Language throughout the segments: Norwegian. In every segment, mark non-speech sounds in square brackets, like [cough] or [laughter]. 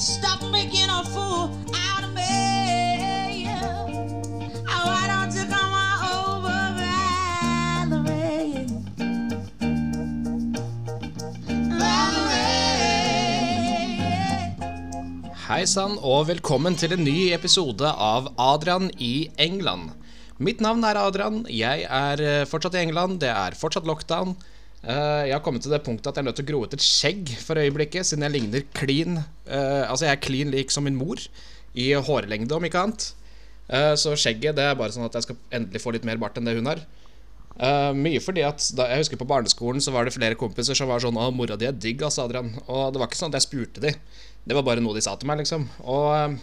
Stop making a fool out of me. Oh, why don't you come on over, Valerie? Valerie. Hei sann, og velkommen til en ny episode av Adrian i England. Mitt navn er Adrian. Jeg er eh, fortsatt i England. Det er fortsatt lockdown. Eh, Jeg har kommet til det punktet at jeg er nødt til å gro ut et skjegg for øyeblikket, siden jeg ligner klin eh, Altså, jeg er klin lik som min mor, i hårlengde, om ikke annet. Eh, Så skjegget det er bare sånn at jeg skal endelig få litt mer bart enn det hun har. Uh, mye fordi at da, Jeg husker på barneskolen så var det flere kompiser som var sånn 'Å, mora di er digg, ass, Adrian'. Og det var ikke sånn at jeg spurte de. Det var bare noe de sa til meg, liksom. Og uh,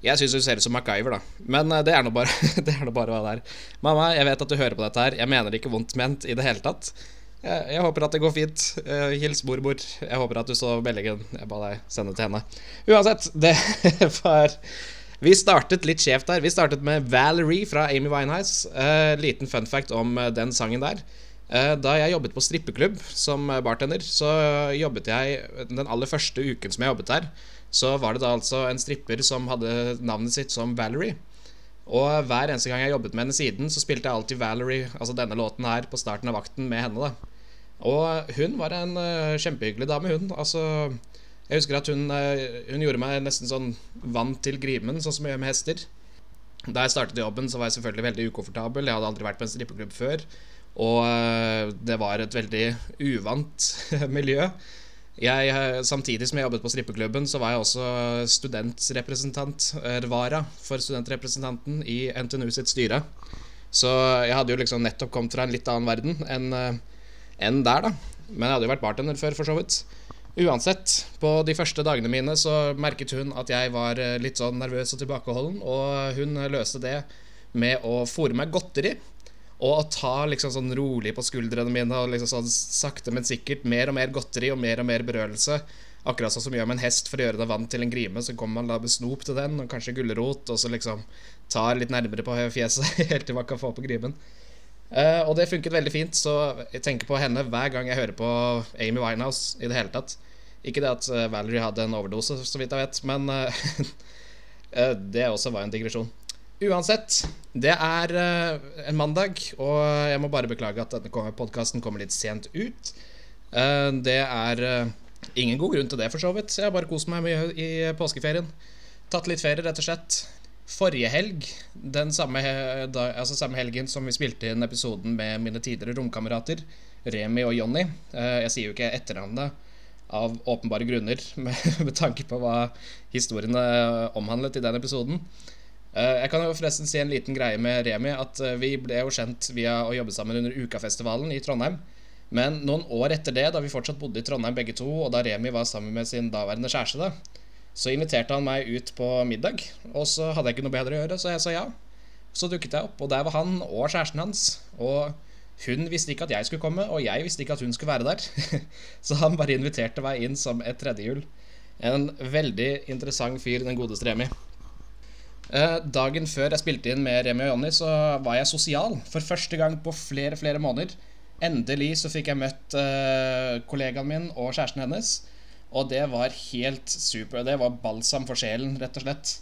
jeg syns du ser ut som MacGyver, da. Men uh, det er nå bare, [laughs] bare hva det er. Mamma, jeg vet at du hører på dette her. Jeg mener det ikke vondt ment i det hele tatt. Jeg, jeg håper at det går fint. Uh, hils mormor. Jeg håper at du så meldingen. Jeg ba deg sende til henne. Uansett, det [laughs] var Vi startet litt skjevt der. Vi startet med Valerie fra Amy Winehouse. Uh, liten fun fact om eh, den sangen der. Da jeg jobbet på strippeklubb som bartender, så jobbet jeg den aller første uken som jeg jobbet der, så var det da altså en stripper som hadde navnet sitt som Valerie. Og hver eneste gang jeg jobbet med henne siden, så spilte jeg alltid Valerie, altså denne låten her, på starten av vakten med henne, da. Og hun var en eh, kjempehyggelig dame, hun. Altså Jeg husker at hun, eh, hun gjorde meg nesten sånn vant til grimen, sånn som jeg gjør med hester. Da jeg startet jobben, så var jeg selvfølgelig veldig ukomfortabel. Jeg hadde aldri vært på en strippeklubb før. Og øh, det var et veldig uvant [laughs] miljø. Jeg, samtidig som jeg jobbet på strippeklubben, så var jeg også studentrepresentant, vara for studentrepresentanten i NTNU sitt styre. Så jeg hadde jo liksom nettopp kommet fra en litt annen verden enn enn der, da. Men jeg hadde jo vært bartender før, for så vidt. Uansett, på de første dagene mine så merket hun at jeg var eh, litt sånn nervøs og tilbakeholden, og hun løste det med å fôre meg godteri. Og å ta liksom sånn rolig på skuldrene mine og liksom sånn sakte, men sikkert mer og mer godteri og mer og mer berørelse. Akkurat sånn som gjør med en hest for å gjøre deg vant til en grime. Så kommer man da med snop til den, og kanskje gulrot, og så liksom tar litt nærmere på fjeset [laughs] helt til man kan få på grimen. Eh, og det funket veldig fint, så jeg tenker på henne hver gang jeg hører på Amy Winehouse i det hele tatt. Ikke det at eh, Valerie hadde en overdose, så vidt jeg vet, men uh, [laughs] det også var en digresjon. Uansett, det er uh, en mandag, og jeg må bare beklage at denne podkasten kommer litt sent ut. Det er ingen god grunn til det, for så vidt. Jeg har bare kost meg mye i påskeferien. Tatt litt ferie, rett og slett. Forrige helg, den samme, he- da, altså samme helgen som vi spilte inn episoden med mine tidligere romkamerater, Remi og Jonny eh, Jeg sier jo ikke etternavnet av åpenbare grunner, [laughs] med, med tanke på hva historiene omhandlet i den episoden. Eh, Jeg kan jo forresten si en liten greie med Remi, at eh, vi ble jo kjent via å jobbe sammen under Ukafestivalen i Trondheim. Men noen år etter det, da vi fortsatt bodde i Trondheim begge to, og da Remi var sammen med sin daværende kjæreste, da, så inviterte han meg ut på middag. Og så hadde jeg ikke noe bedre å gjøre, så jeg sa ja. Så dukket jeg opp, og der var han og kjæresten hans. Og hun visste ikke at jeg skulle komme, og jeg visste ikke at hun skulle være der. [laughs] så han bare inviterte meg inn som et tredjehjul. En veldig interessant fyr, den godeste Remi. Eh, Dagen før jeg spilte inn med Remi og Jonny, så var jeg sosial for første gang på flere flere måneder. Endelig så fikk jeg møtt eh, kollegaen min og kjæresten hennes. Og det var helt super. Det var balsam for sjelen, rett og slett.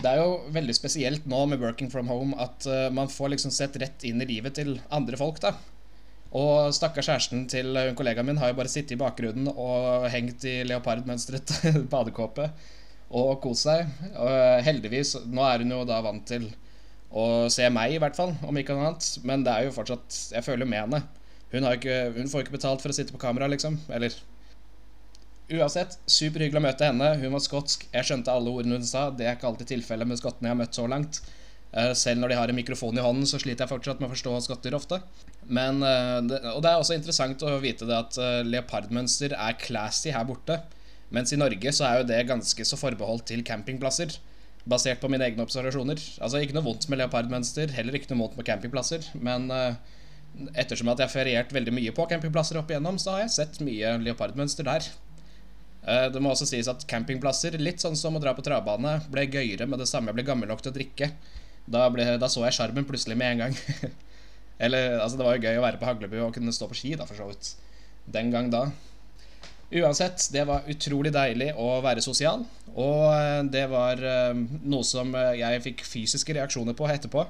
Det er jo veldig spesielt nå med working from home at uh, man får liksom sett rett inn i livet til andre folk, da. Og stakkars kjæresten til eh, kollegaen min har jo bare sittet i bakgrunnen og hengt i leopardmønstret [laughs] badekåpe og kost seg. Og eh, heldigvis, nå er hun jo da vant til å se meg, i hvert fall, om ikke noe annet. Men det er jo fortsatt Jeg føler med henne. Hun, ikke, hun får ikke betalt for å sitte på kamera, liksom. Eller Uansett, superhyggelig å møte henne. Hun var skotsk. Jeg skjønte alle ordene hun sa. Det er ikke alltid tilfellet med skottene jeg har møtt så langt. Eh, Selv når de har en mikrofon i hånden, så sliter jeg fortsatt med å forstå skotter ofte. Men, eh, og det er også interessant å vite det at eh, leopardmønster er classy her borte. Mens i Norge så er jo det ganske så forbeholdt til campingplasser. Basert på mine egne observasjoner. Altså Ikke noe vondt med leopardmønster, heller ikke noe vondt med campingplasser. Men ettersom at jeg har feriert veldig mye på campingplasser opp igjennom, så har jeg sett mye leopardmønster der. Eh, Det må også sies at campingplasser, litt sånn som å dra på travbane, ble gøyere med det samme jeg ble gammel nok til å drikke. Da, ble, da så jeg sjarmen plutselig med en gang. [laughs] Eller, altså Det var jo gøy å være på Haglebu og kunne stå på ski, da, for så vidt. Den gang da. Uansett, det var utrolig deilig å være sosial. Og eh, det var eh, noe som jeg fikk fysiske reaksjoner på etterpå.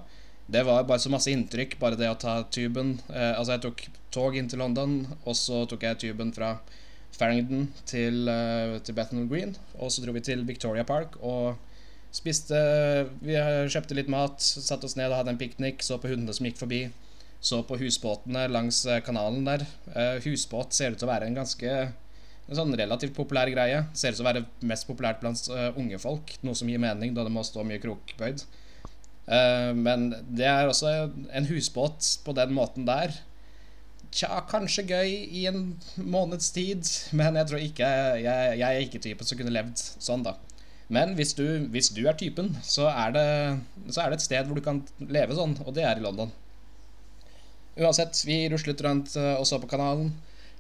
Det var bare så masse inntrykk, bare det å ta tuben. Altså, jeg tok tog inn til London, og så tok jeg tuben fra Farringdon til, eh, til Bethnal Green. Og så dro vi til Victoria Park og spiste Vi kjøpte litt mat, satte oss ned og hadde en piknik, så på hundene som gikk forbi. Så på husbåtene langs eh, kanalen der. Eh, husbåt ser ut til å være en ganske en sånn relativt populær greie. Ser ut til å være mest populært blant uh, unge folk, noe som gir mening, da det må stå mye krokbøyd. Uh, men det er også en husbåt på den måten der. Tja, kanskje gøy i en måneds tid, men jeg tror ikke Jeg, jeg er ikke typen som kunne levd sånn, da. Men hvis du, hvis du er typen, så er, det, så er det et sted hvor du kan leve sånn, og det er i London. Uansett, vi ruslet rundt eh, og så på kanalen.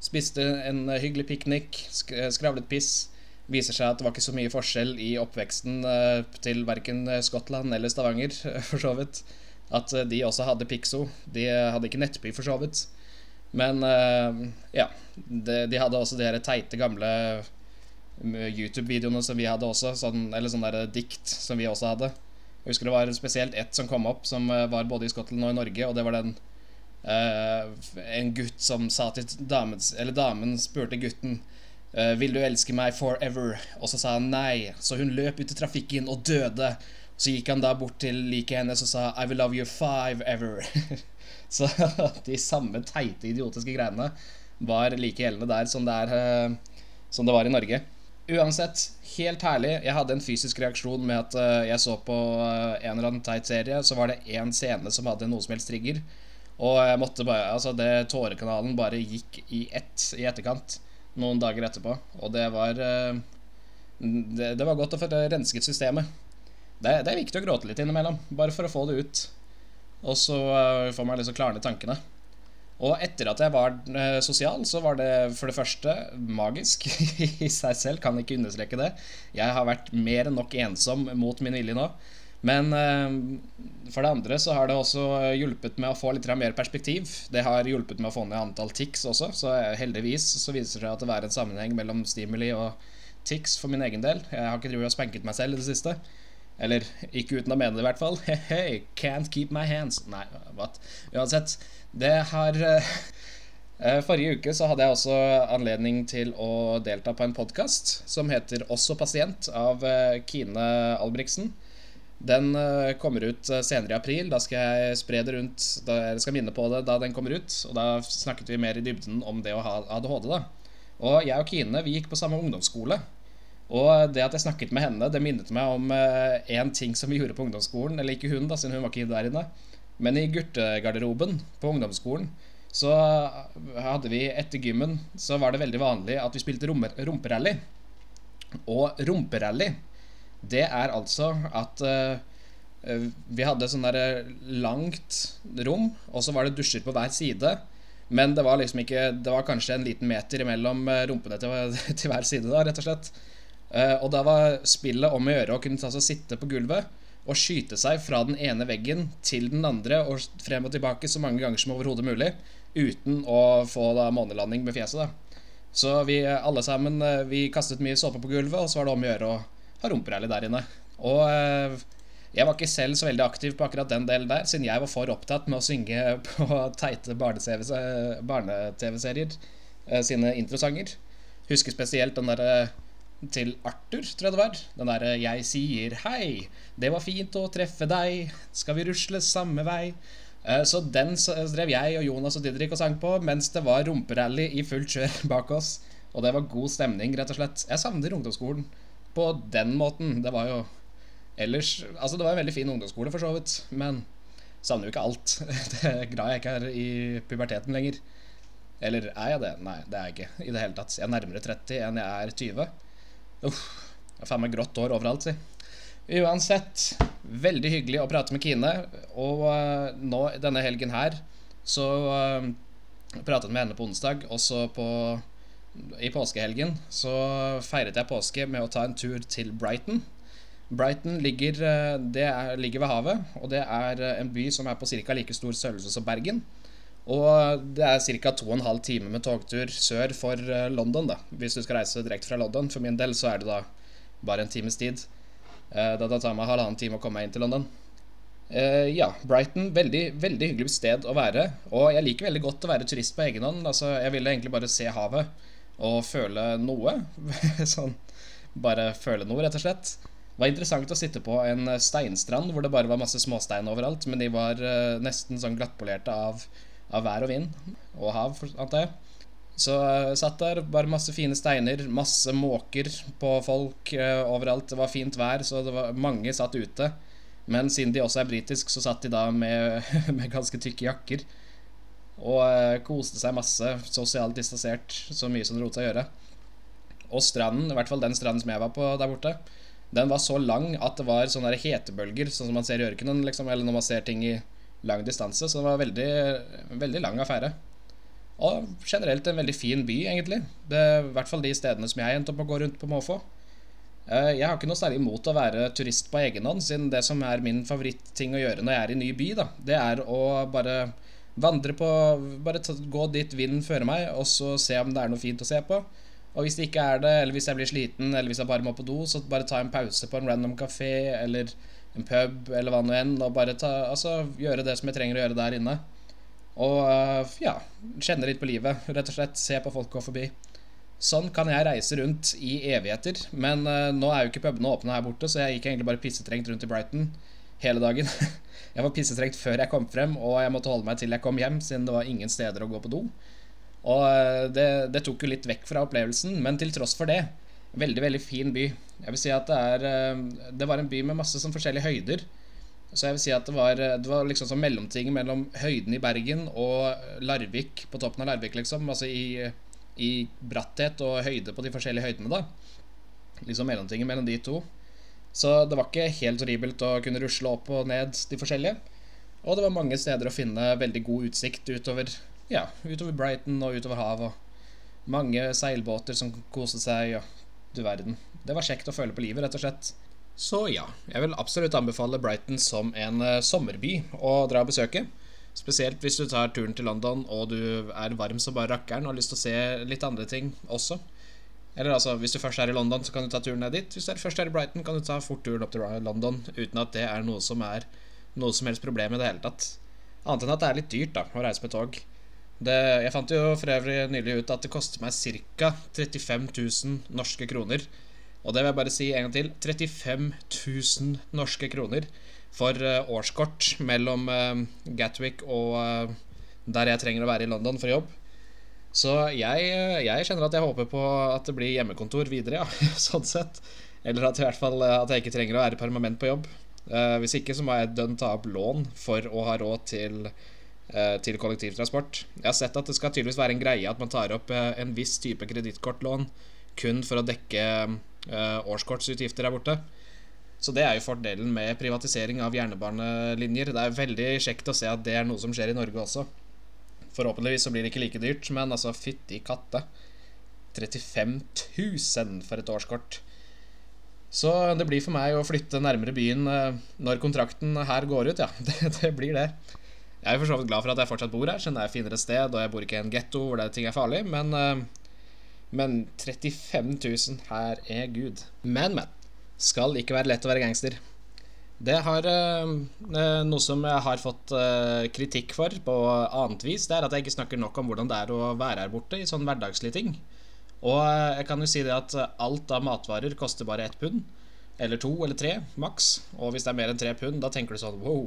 Spiste en hyggelig piknik, eh, skravlet piss. Viser seg at det var ikke så mye forskjell i oppveksten eh, til verken Skottland eller Stavanger, [laughs] for så vidt. At de også hadde Pixo. De hadde ikke Nettby, for så vidt. Men eh, ja. De, de hadde også de her teite, gamle YouTube-videoene som vi hadde også. Sånn, eller sånne der dikt som vi også hadde. Jeg husker det var spesielt ett som kom opp, som eh, var både i Skottland og i Norge, og det var den uh, en gutt som sa til damen Eller damen spurte gutten uh, Vil du elske meg forever? Og så sa han nei. Så hun løp ut i trafikken og døde. Så gikk han da bort til like hennes og sa I will love you five ever. [laughs] [laughs] så de samme teite, idiotiske greiene var like gjeldende der som det, er, eh, som det var i Norge. Uansett, helt herlig. Jeg hadde en fysisk reaksjon med at jeg så på en eller annen teit serie, så var det én scene som hadde noe som helst trigger. Og jeg måtte bare Altså, det Tårekanalen bare gikk i ett i etterkant noen dager etterpå. Og det var eh, det, det var godt å få rensket systemet. Det, det, er viktig å gråte litt innimellom, bare for å få det ut. Og så uh, får man liksom klarne tankene. Og etter at jeg var uh, sosial, så var det for det første magisk [laughs] i seg selv. Kan ikke understreke det. Jeg har vært mer enn nok ensom mot min vilje nå. Men eh, for det andre så har det også hjulpet med å få litt mer perspektiv. Det har hjulpet med å få ned antall tics også, så heldigvis så viser det seg at det er en sammenheng mellom stimuli og tics for min egen del. Jeg har ikke drevet og spanket meg selv i det siste. Eller ikke uten å mene det, i hvert fall. [laughs] Hey, can't keep my hands. Nei, what? Uansett, det har eh, Forrige uke så hadde jeg også anledning til å delta på en podkast som heter Også pasient av eh, Kine Albrigtsen. Den eh, kommer ut eh, senere i april. Da skal jeg spre det rundt da Jeg skal minne på det da den kommer ut. Og da snakket vi mer i dybden om det å ha ADHD. da Og jeg og Kine vi gikk på samme ungdomsskole. Og det at jeg snakket med henne, det minnet meg om én uh, ting som vi gjorde på ungdomsskolen. Eller ikke hun, da, siden hun var ikke der inne. Men i guttegarderoben på ungdomsskolen så hadde vi etter gymmen Så var det veldig vanlig at vi spilte rumperally. Og rumperally det er altså at uh, vi hadde sånn der langt rom, og så var det dusjer på hver side. Men det var liksom ikke Det var kanskje en liten meter imellom eh, rumpene til, [laughs] til hver side, da, rett og slett. Uh, og da var spillet om å gjøre å kunne altså sitte på gulvet og skyte seg fra den ene veggen til den andre og frem og tilbake så mange ganger som overhodet mulig, uten å få da månelanding med fjeset. da Så vi alle sammen Vi kastet mye såpe på gulvet, og så var det om å gjøre å ha rumperally der inne. Og eh, jeg var ikke selv så veldig aktiv på akkurat den delen der, siden jeg var for opptatt med å synge [laughs] på teite barne-TV-serier barne sine introsanger. Husker spesielt den derre til Arthur, tror jeg det var. Den derre 'Jeg sier hei, det var fint å treffe deg, skal vi rusle samme vei'? Eh, så den drev jeg og Jonas og Didrik og sang på mens det var rumperally i fullt kjør [laughs] bak oss. Og det var god stemning, rett og slett. Jeg savner ungdomsskolen på den måten. Det var jo ellers Altså, det var en veldig fin ungdomsskole, for så vidt, men savner jo ikke alt. [laughs] Det er glad jeg ikke er i puberteten lenger. Eller er jeg det? Nei, det er jeg ikke i det hele tatt. Jeg er nærmere 30 enn jeg er 20. Uff. Jeg har faen meg grått hår overalt, si. Uansett, veldig hyggelig å prate med Kine. Og uh, nå denne helgen her så uh, pratet med henne på onsdag, også på i påskehelgen så feiret jeg påske med å ta en tur til Brighton. Brighton ligger, det er, ligger ved havet, og det er eh, en by som er på ca. like stor størrelse som Bergen. Og det er ca. 2 12 timer med togtur sør for eh, London, da, hvis du skal reise direkte fra London. For min del så er det da bare en times tid. Eh, da det tar meg halvannen time å komme meg inn til London. Eh, ja, Brighton, veldig, veldig hyggelig sted å være. Og jeg liker veldig godt å være turist på egen hånd. Altså, jeg ville egentlig bare se havet og føle noe. [laughs] sånn bare føle noe, rett og slett. Det var interessant å sitte på en steinstrand hvor det bare var masse småstein overalt, men de var nesten sånn glattpolerte av, av, vær og vind. Og hav, antar jeg. Så jeg satt der, bare masse fine steiner, masse måker på folk uh, overalt. Det var fint vær, så det var, mange satt ute. Men siden de også er britisk, så satt de da med, [laughs] med ganske tykke jakker. Og uh, koste seg masse, sosialt distansert, så mye som det lot seg gjøre. Og stranden, i hvert fall den stranden som jeg var på der borte, den var så lang at det var sånne hetebølger, sånn som man ser i ørkenen, liksom, eller når man ser ting i lang distanse. Så det var veldig, veldig lang affære. Og generelt en veldig fin by, egentlig. Det er I hvert fall de stedene som jeg endte opp med å gå rundt på måfå. Eh, jeg har ikke noe særlig imot å være turist på egen hånd, siden det som er min favoritting å gjøre når jeg er i ny by, da, det er å bare vandre på Bare gå dit vinden fører meg, og så se om det er noe fint å se på. Og hvis det ikke er det, eller hvis jeg blir sliten, eller hvis jeg bare må på do, så bare ta en pause på en random kafé eller en pub eller hva nå enn, og bare ta, altså, gjøre det som jeg trenger å gjøre der inne. Og uh, ja, kjenne litt på livet. Rett og slett se på folk gå forbi. Sånn kan jeg reise rundt i evigheter. Men uh, nå er jo ikke pubene åpne her borte, så jeg gikk egentlig bare pissetrengt rundt i Brighton hele dagen. [laughs] jeg var pissetrengt før jeg kom frem, og jeg måtte holde meg til jeg kom hjem, siden det var ingen steder å gå på do. Og eh, det, det, tok jo litt vekk fra opplevelsen, men til tross for det Veldig, veldig fin by. Jeg vil si at det er eh, Det var en by med masse sånn forskjellige høyder. Så jeg vil si at det var, det var liksom sånn mellomting mellom høyden i Bergen og Larvik, på toppen av Larvik, liksom. Altså i, i bratthet og høyde på de forskjellige høydene, da. Liksom mellomtinget mellom de to. Så det var ikke helt horribelt å kunne rusle opp og ned de forskjellige. Og det var mange steder å finne veldig god utsikt utover ja, utover Brighton og utover havet. Mange seilbåter som koste seg, og du verden. Det var kjekt å føle på livet, rett og slett. Så ja, jeg vil absolutt anbefale Brighton som en uh, sommerby å dra og besøke. Spesielt hvis du tar turen til London og du er varm som bare rakkeren og har lyst til å se litt andre ting også. Eller altså, hvis du først er i London, så kan du ta turen ned dit. Hvis du først er i Brighton, kan du ta fort turen opp til London uten at det er noe som er noe som helst problem i det hele tatt. Annet enn at det er litt dyrt da, å reise med tog. Det, jeg fant jo for øvrig nylig ut at det koster meg ca. 35 000 norske kroner. Og det vil jeg bare si en gang til. 35 000 norske kroner for uh, årskort mellom uh, Gatwick og uh, der jeg trenger å være i London for jobb. Så jeg, jeg, kjenner at jeg håper på at det blir hjemmekontor videre, ja. [laughs] sånn sett. Eller at, i hvert fall, at jeg ikke trenger å være permanent på jobb. hvis ikke så må jeg dønn ta opp lån for å ha råd til Eh, til kollektivtransport. Jeg har sett at det skal tydeligvis være en greie at man tar opp eh, en viss type kredittkortlån kun for å dekke eh, årskortsutgifter der borte. Så det er jo fordelen med privatisering av jernbanelinjer. Det er veldig kjekt å se at det er noe som skjer i Norge også. Forhåpentligvis så blir det ikke like dyrt, men altså fytti katte. 35 000 for et årskort. Så det blir for meg å flytte nærmere byen når kontrakten her går ut, ja. [laughs] Det, det blir det. Jeg er for så vidt glad for at jeg fortsatt bor her, siden det er et finere sted, og jeg bor ikke i en getto hvor det er ting er farlig, men, eh, men 35 000, her er Gud. Men, men. Skal ikke være lett å være gangster. Det har uh, Noe som jeg har fått kritikk for på annet vis, det er at jeg ikke snakker nok om hvordan det er å være her borte i sånne hverdagslige ting. Og jeg kan jo si det at alt av matvarer koster bare ett pund. Eller to eller tre, maks. Og hvis det er mer enn tre pund, da tenker du sånn wow,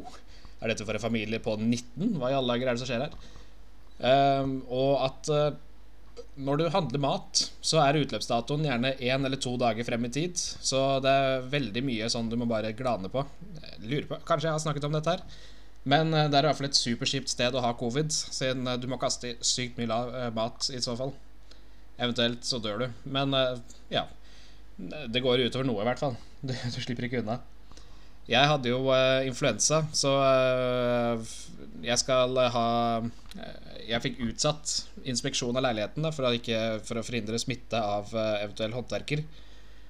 er dette for en familie på 19? Hva i alle dager er det som skjer her? Um, og at uh, når du handler mat, så er utløpsdatoen gjerne én eller to dager frem i tid. Så det er veldig mye sånn du må bare glane på. Lurer på Kanskje jeg har snakket om dette her. Men uh, det er i hvert fall et superskipt sted å ha covid, siden uh, du må kaste sykt mye mat i så fall. Eventuelt så dør du. Men ja. Det går utover noe, i hvert fall. Du, [laughs] du slipper ikke unna. Jeg hadde jo uh, influensa, så uh, jeg skal ha uh, Jeg fikk utsatt inspeksjon av leiligheten da, for, å ikke, for, å forhindre smitte av eventuell håndverker.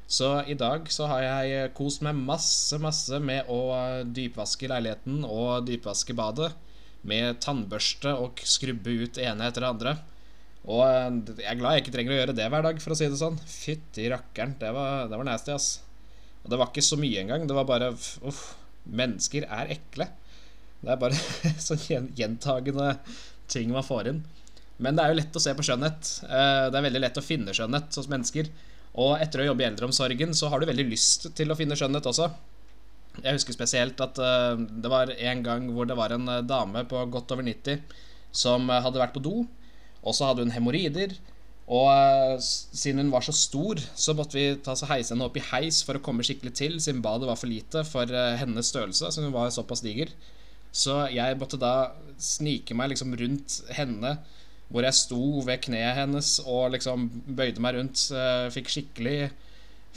Så i dag så har jeg kost meg masse, masse med å dypvaske leiligheten og dypvaske badet. Med tannbørste og skrubbe ut ene etter det andre. Og jeg er glad jeg ikke trenger å gjøre det hver dag, for å si det sånn. Fytti rakkeren, det var, det var nasty, ass. Og det var ikke så mye engang. Det var bare Uff, mennesker er ekle. Det er bare [laughs] sånn gjentagende ting man får inn. Men det er jo lett å se på skjønnhet. Eh, Det er veldig lett å finne skjønnhet hos mennesker. Og etter å jobbe i eldreomsorgen så har du veldig lyst til å finne skjønnhet også. Jeg husker spesielt at eh, det var en gang hvor det var en eh, dame på godt over 90 som hadde vært på do, og så hadde hun hemoroider. Og eh, siden hun var så stor, så måtte vi ta så heise henne opp i heis for å komme skikkelig til, siden badet var for lite for eh, hennes størrelse, så hun var såpass diger. Så jeg måtte da snike meg liksom rundt henne, hvor jeg sto ved kneet hennes og liksom bøyde meg rundt. eh, Fikk skikkelig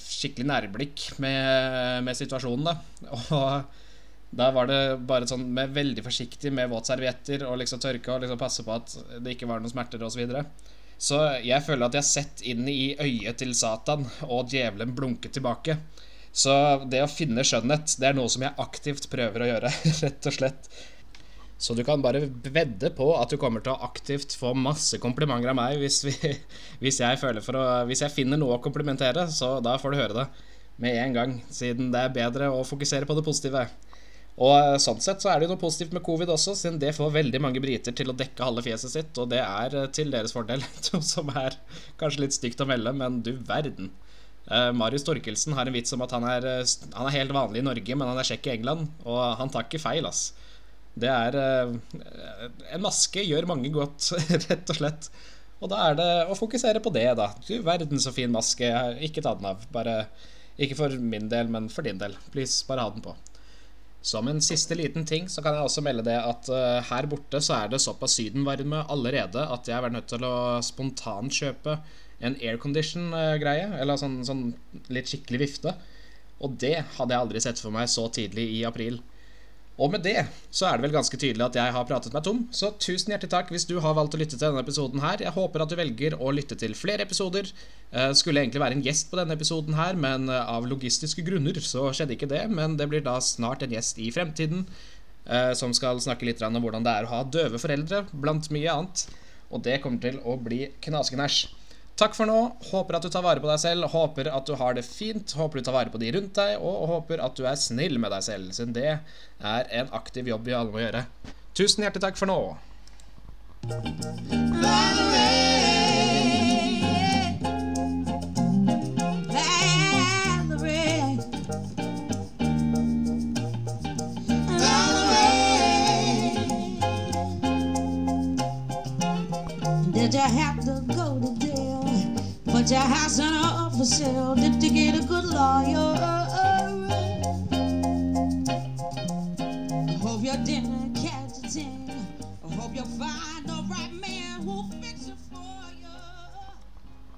skikkelig nærblikk med, med situasjonen, da. [laughs] Og da var det bare sånn med veldig forsiktig med våtservietter og liksom tørke og liksom passe på at det ikke var noen smerter osv. Så, videre. Så jeg føler at jeg har sett inn i øyet til Satan, og djevelen blunket tilbake. Så det å finne skjønnhet, det er noe som jeg aktivt prøver å gjøre, [laughs] rett og slett. Så du kan bare vedde på at du kommer til å aktivt få masse komplimenter av meg hvis, vi, [laughs] hvis, jeg, å, hvis jeg finner noe å komplimentere, så da får du høre det med en gang, siden det er bedre å fokusere på det positive. Og eh, sånn sett så er det jo noe positivt med covid også, siden det får veldig mange briter til å dekke halve fjeset sitt, og det er eh, til deres fordel, [laughs] som er kanskje litt stygt å melde, men du verden. Uh, Marius Torkelsen har en vits om at han er, han er helt vanlig i Norge, men han er kjekk i England, og han tar ikke feil, ass. Det er uh, En maske gjør mange godt, [laughs] rett og slett. Og da er det å fokusere på det, da. Du verden så fin maske. Ikke ta den av. Bare Ikke for min del, men for din del. Please, bare ha den på. Som en siste liten ting så kan jeg også melde det at uh, her borte så er det såpass sydenvarme allerede at jeg var nødt til å spontant kjøpe en aircondition-greie. Eller sånn, sånn litt skikkelig vifte. Og det hadde jeg aldri sett for meg så tidlig i april. Og med det så er det vel ganske tydelig at jeg har pratet meg tom, så tusen hjertelig takk hvis du har valgt å lytte til denne episoden her. Jeg håper at du velger å lytte til flere episoder. Eh, Skulle egentlig være en gjest på denne episoden her, men eh, av logistiske grunner så skjedde ikke det. Men det blir da snart en gjest i fremtiden eh, som skal snakke litt om hvordan det er å ha døve foreldre, blant mye annet. Og det kommer til å bli knaskenæsj. Takk for nå. Håper at du tar vare på deg selv. Håper at du har det fint. Håper du tar vare på de rundt deg, og håper at du er snill med deg selv, siden det er en aktiv jobb vi alle må gjøre. Tusen hjertelig takk for nå. your house and Did to get a good lawyer.